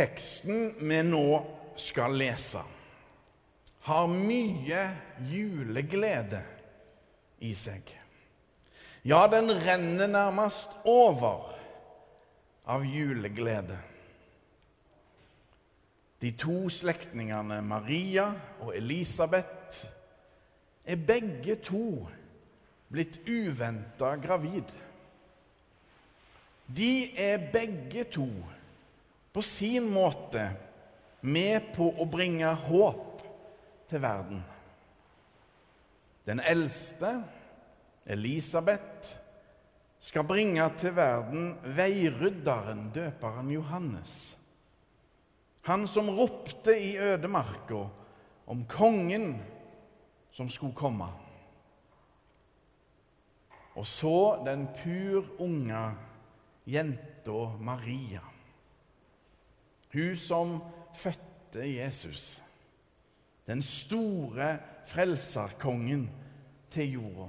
Teksten vi nå skal lese, har mye juleglede i seg. Ja, den renner nærmest over av juleglede. De to slektningene Maria og Elisabeth er begge to blitt uventa gravid. De er begge to på sin måte med på å bringe håp til verden. Den eldste, Elisabeth, skal bringe til verden veirydderen, døperen Johannes. Han som ropte i ødemarka om kongen som skulle komme. Og så den pur unge jenta Maria. Hun som fødte Jesus. Den store frelserkongen til jorda.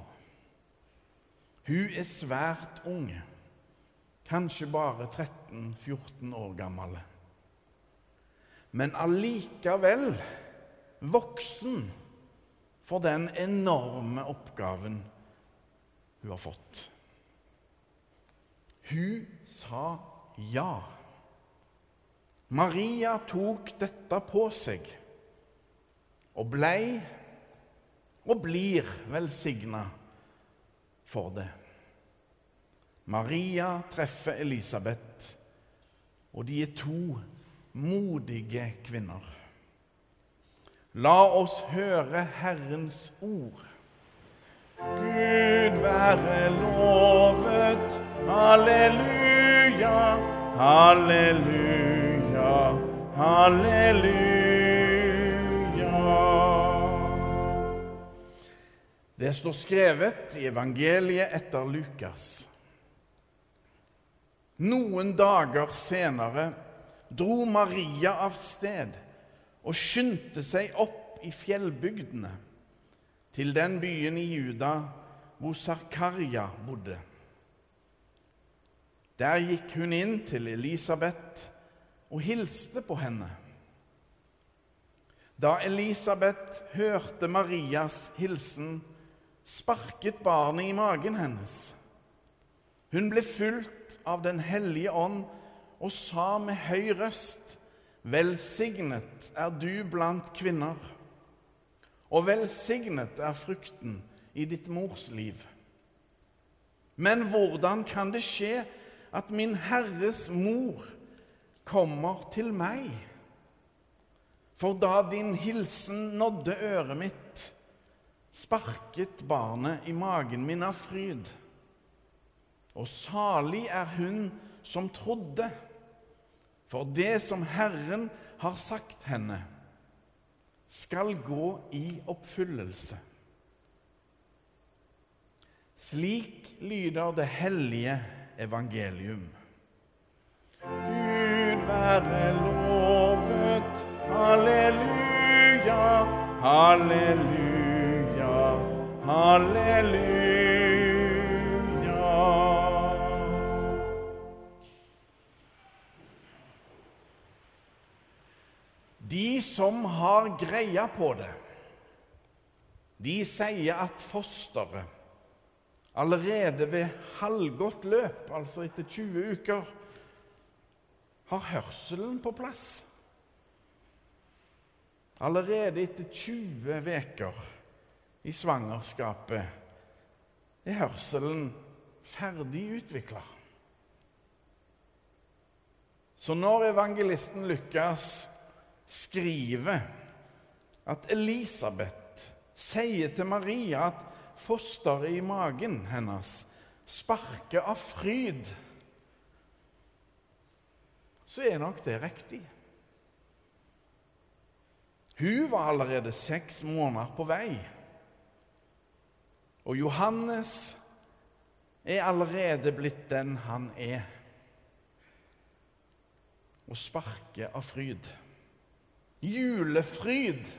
Hun er svært unge, kanskje bare 13-14 år gammel. Men allikevel voksen for den enorme oppgaven hun har fått. Hun sa ja. Maria tok dette på seg og blei og blir velsigna for det. Maria treffer Elisabeth, og de er to modige kvinner. La oss høre Herrens ord. Gud være lovet. Halleluja, halleluja, halleluja. Det står skrevet i evangeliet etter Lukas. Noen dager senere dro Maria av sted og skyndte seg opp i fjellbygdene, til den byen i Juda hvor Sarkarja bodde. Der gikk hun inn til Elisabeth og hilste på henne. Da Elisabeth hørte Marias hilsen, sparket barnet i magen hennes. Hun ble fulgt av Den hellige ånd og sa med høy røst, Velsignet er du blant kvinner, og velsignet er frukten i ditt mors liv. Men hvordan kan det skje at min Herres mor kommer til meg? For da din hilsen nådde øret mitt, sparket barnet i magen min av fryd. Og salig er hun som trodde, for det som Herren har sagt henne, skal gå i oppfyllelse. Slik lyder det hellige evangelium. Være lovet. Halleluja, halleluja, halleluja. De som har greia på det, de sier at fosteret allerede ved halvgodt løp, altså etter 20 uker, har hørselen på plass. Allerede etter 20 uker i svangerskapet er hørselen ferdig utvikla. Så når evangelisten Lukas skriver at Elisabeth sier til Maria at fosteret i magen hennes sparker av fryd, så er nok det riktig. Hun var allerede seks måneder på vei. Og Johannes er allerede blitt den han er, og sparker av fryd. Julefryd.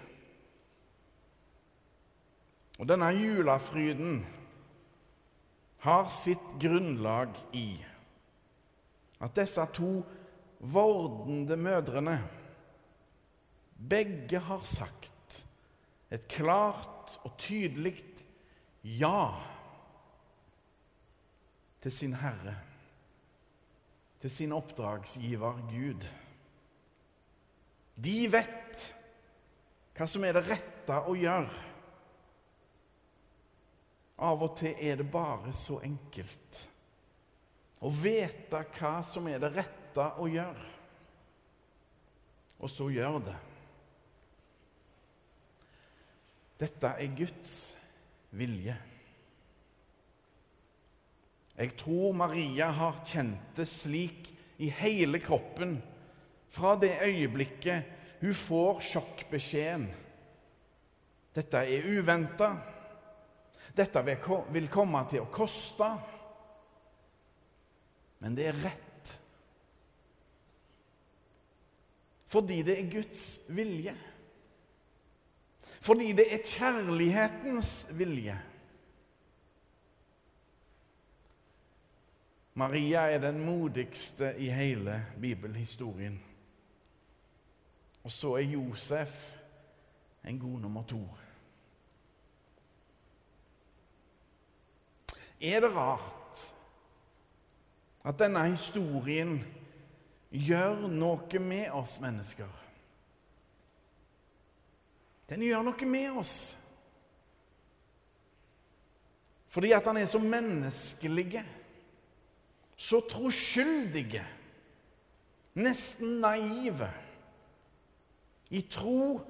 Og denne julefryden har sitt grunnlag i at disse to vordende mødrene, begge har sagt et klart og tydelig ja til sin Herre, til sin oppdragsgiver Gud. De vet hva som er det rette å gjøre. Av og til er det bare så enkelt å vite hva som er det rette å gjøre, og så gjør det. Dette er Guds vilje. Jeg tror Maria har kjent det slik i hele kroppen fra det øyeblikket hun får sjokkbeskjeden. Dette er uventa. Dette vil komme til å koste. Men det er rett. Fordi det er Guds vilje. Fordi det er kjærlighetens vilje. Maria er den modigste i hele bibelhistorien. Og så er Josef en god nummer to. Er det rart at denne historien gjør noe med oss mennesker? Den gjør noe med oss. Fordi at han er så menneskelig, så troskyldige, nesten naive, i tro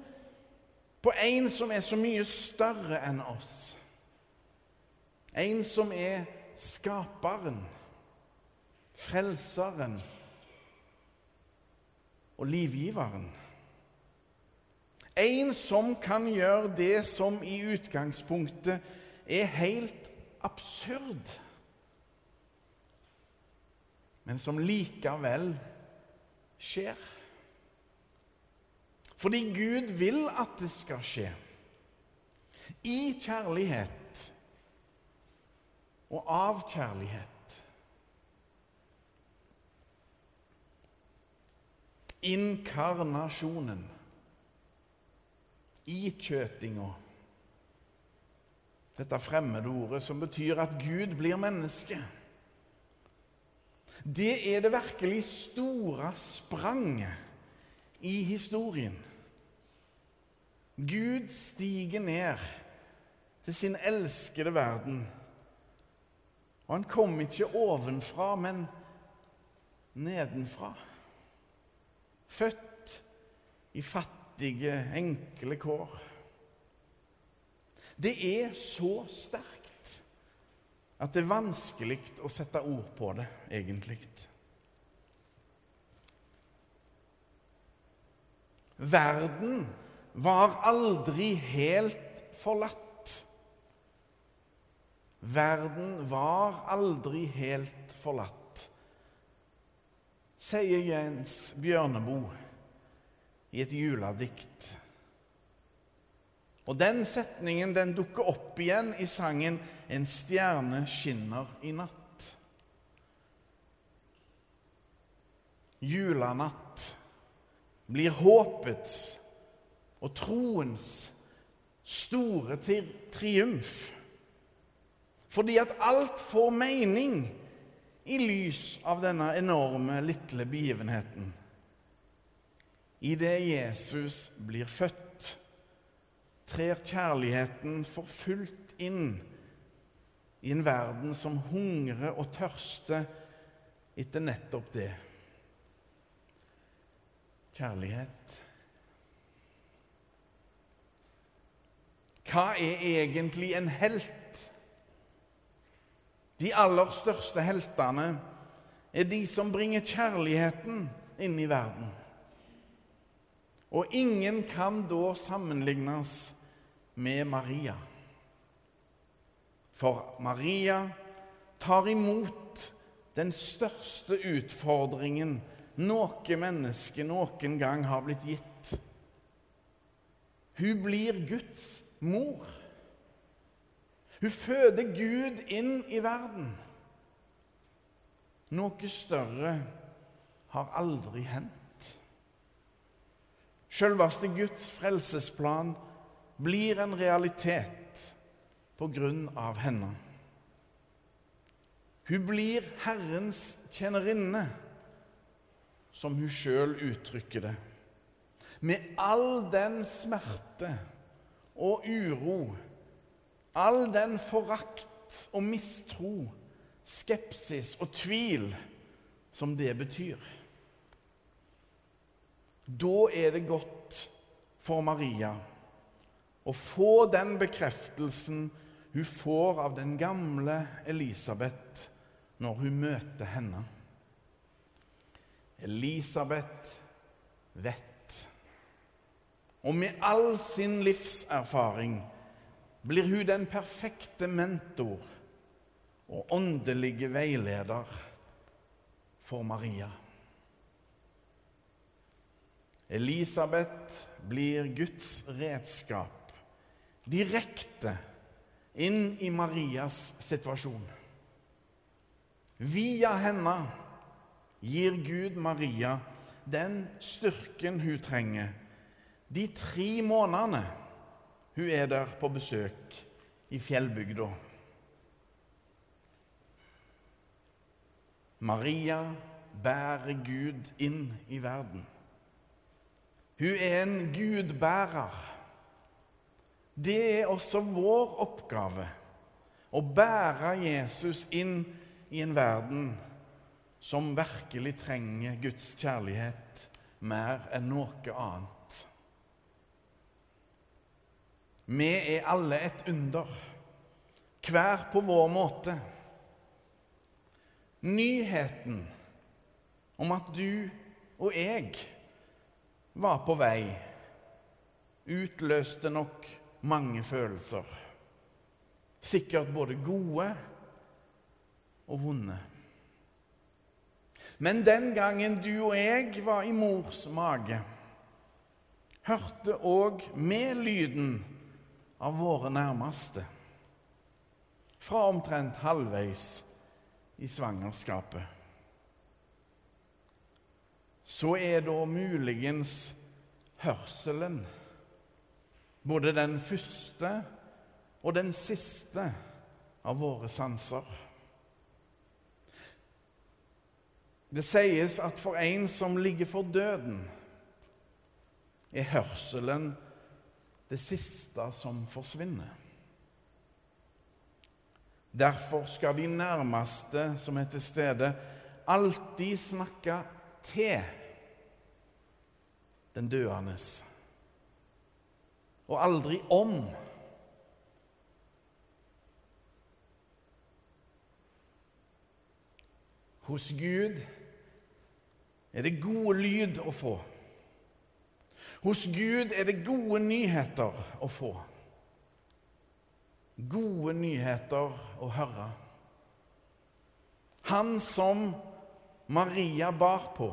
på en som er så mye større enn oss. En som er skaperen, frelseren og livgiveren. En som kan gjøre det som i utgangspunktet er helt absurd, men som likevel skjer. Fordi Gud vil at det skal skje. I kjærlighet og av kjærlighet. Inkarnasjonen. Ikjøtinga. Dette fremmedordet som betyr at Gud blir menneske. Det er det virkelig store spranget i historien. Gud stiger ned til sin elskede verden og han kom ikke ovenfra, men nedenfra. Født i fattige, enkle kår. Det er så sterkt at det er vanskelig å sette ord på det, egentlig. Verden var aldri helt forlatt. Verden var aldri helt forlatt, sier Jens Bjørneboe i et juledikt. Og Den setningen den dukker opp igjen i sangen 'En stjerne skinner i natt'. Julanatt blir håpets og troens store triumf. Fordi at alt får mening i lys av denne enorme, lille begivenheten. Idet Jesus blir født, trer kjærligheten for fullt inn i en verden som hungrer og tørster etter nettopp det. Kjærlighet. Hva er egentlig en helt? De aller største heltene er de som bringer kjærligheten inn i verden. Og ingen kan da sammenlignes med Maria. For Maria tar imot den største utfordringen noe menneske noen gang har blitt gitt. Hun blir Guds mor. Hun føder Gud inn i verden. Noe større har aldri hendt. Selveste Guds frelsesplan blir en realitet på grunn av henne. Hun blir Herrens tjenerinne, som hun sjøl uttrykker det. Med all den smerte og uro, all den forakt og mistro, skepsis og tvil som det betyr. Da er det godt for Maria å få den bekreftelsen hun får av den gamle Elisabeth når hun møter henne. Elisabeth vet. Og med all sin livserfaring blir hun den perfekte mentor og åndelige veileder for Maria. Elisabeth blir Guds redskap direkte inn i Marias situasjon. Via henne gir Gud Maria den styrken hun trenger de tre månedene hun er der på besøk i fjellbygda. Maria bærer Gud inn i verden. Hun er en gudbærer. Det er også vår oppgave å bære Jesus inn i en verden som virkelig trenger Guds kjærlighet mer enn noe annet. Vi er alle et under, hver på vår måte. Nyheten om at du og jeg var på vei, utløste nok mange følelser. Sikkert både gode og vonde. Men den gangen du og jeg var i mors mage, hørte òg med lyden av våre nærmeste. Fra omtrent halvveis i svangerskapet. Så er da muligens hørselen både den første og den siste av våre sanser. Det sies at for en som ligger for døden, er hørselen det siste som forsvinner. Derfor skal de nærmeste som er til stede, alltid snakke til den døende, og aldri om. Hos Gud er det god lyd å få. Hos Gud er det gode nyheter å få. Gode nyheter å høre. Han som Maria bar på,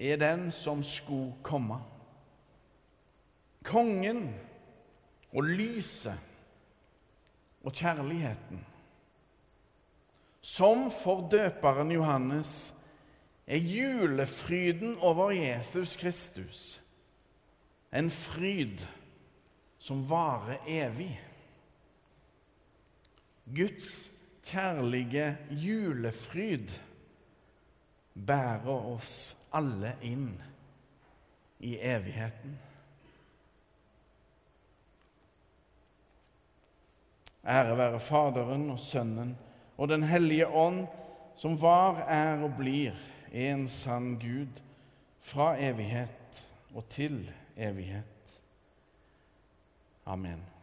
er den som skulle komme. Kongen og lyset og kjærligheten. Som for døperen Johannes er julefryden over Jesus Kristus en fryd som varer evig. Guds kjærlige julefryd bærer oss alle inn i evigheten. Ære være Faderen og Sønnen og Den hellige ånd, som var, er og blir en sann Gud fra evighet og til evighet evighet. Amen.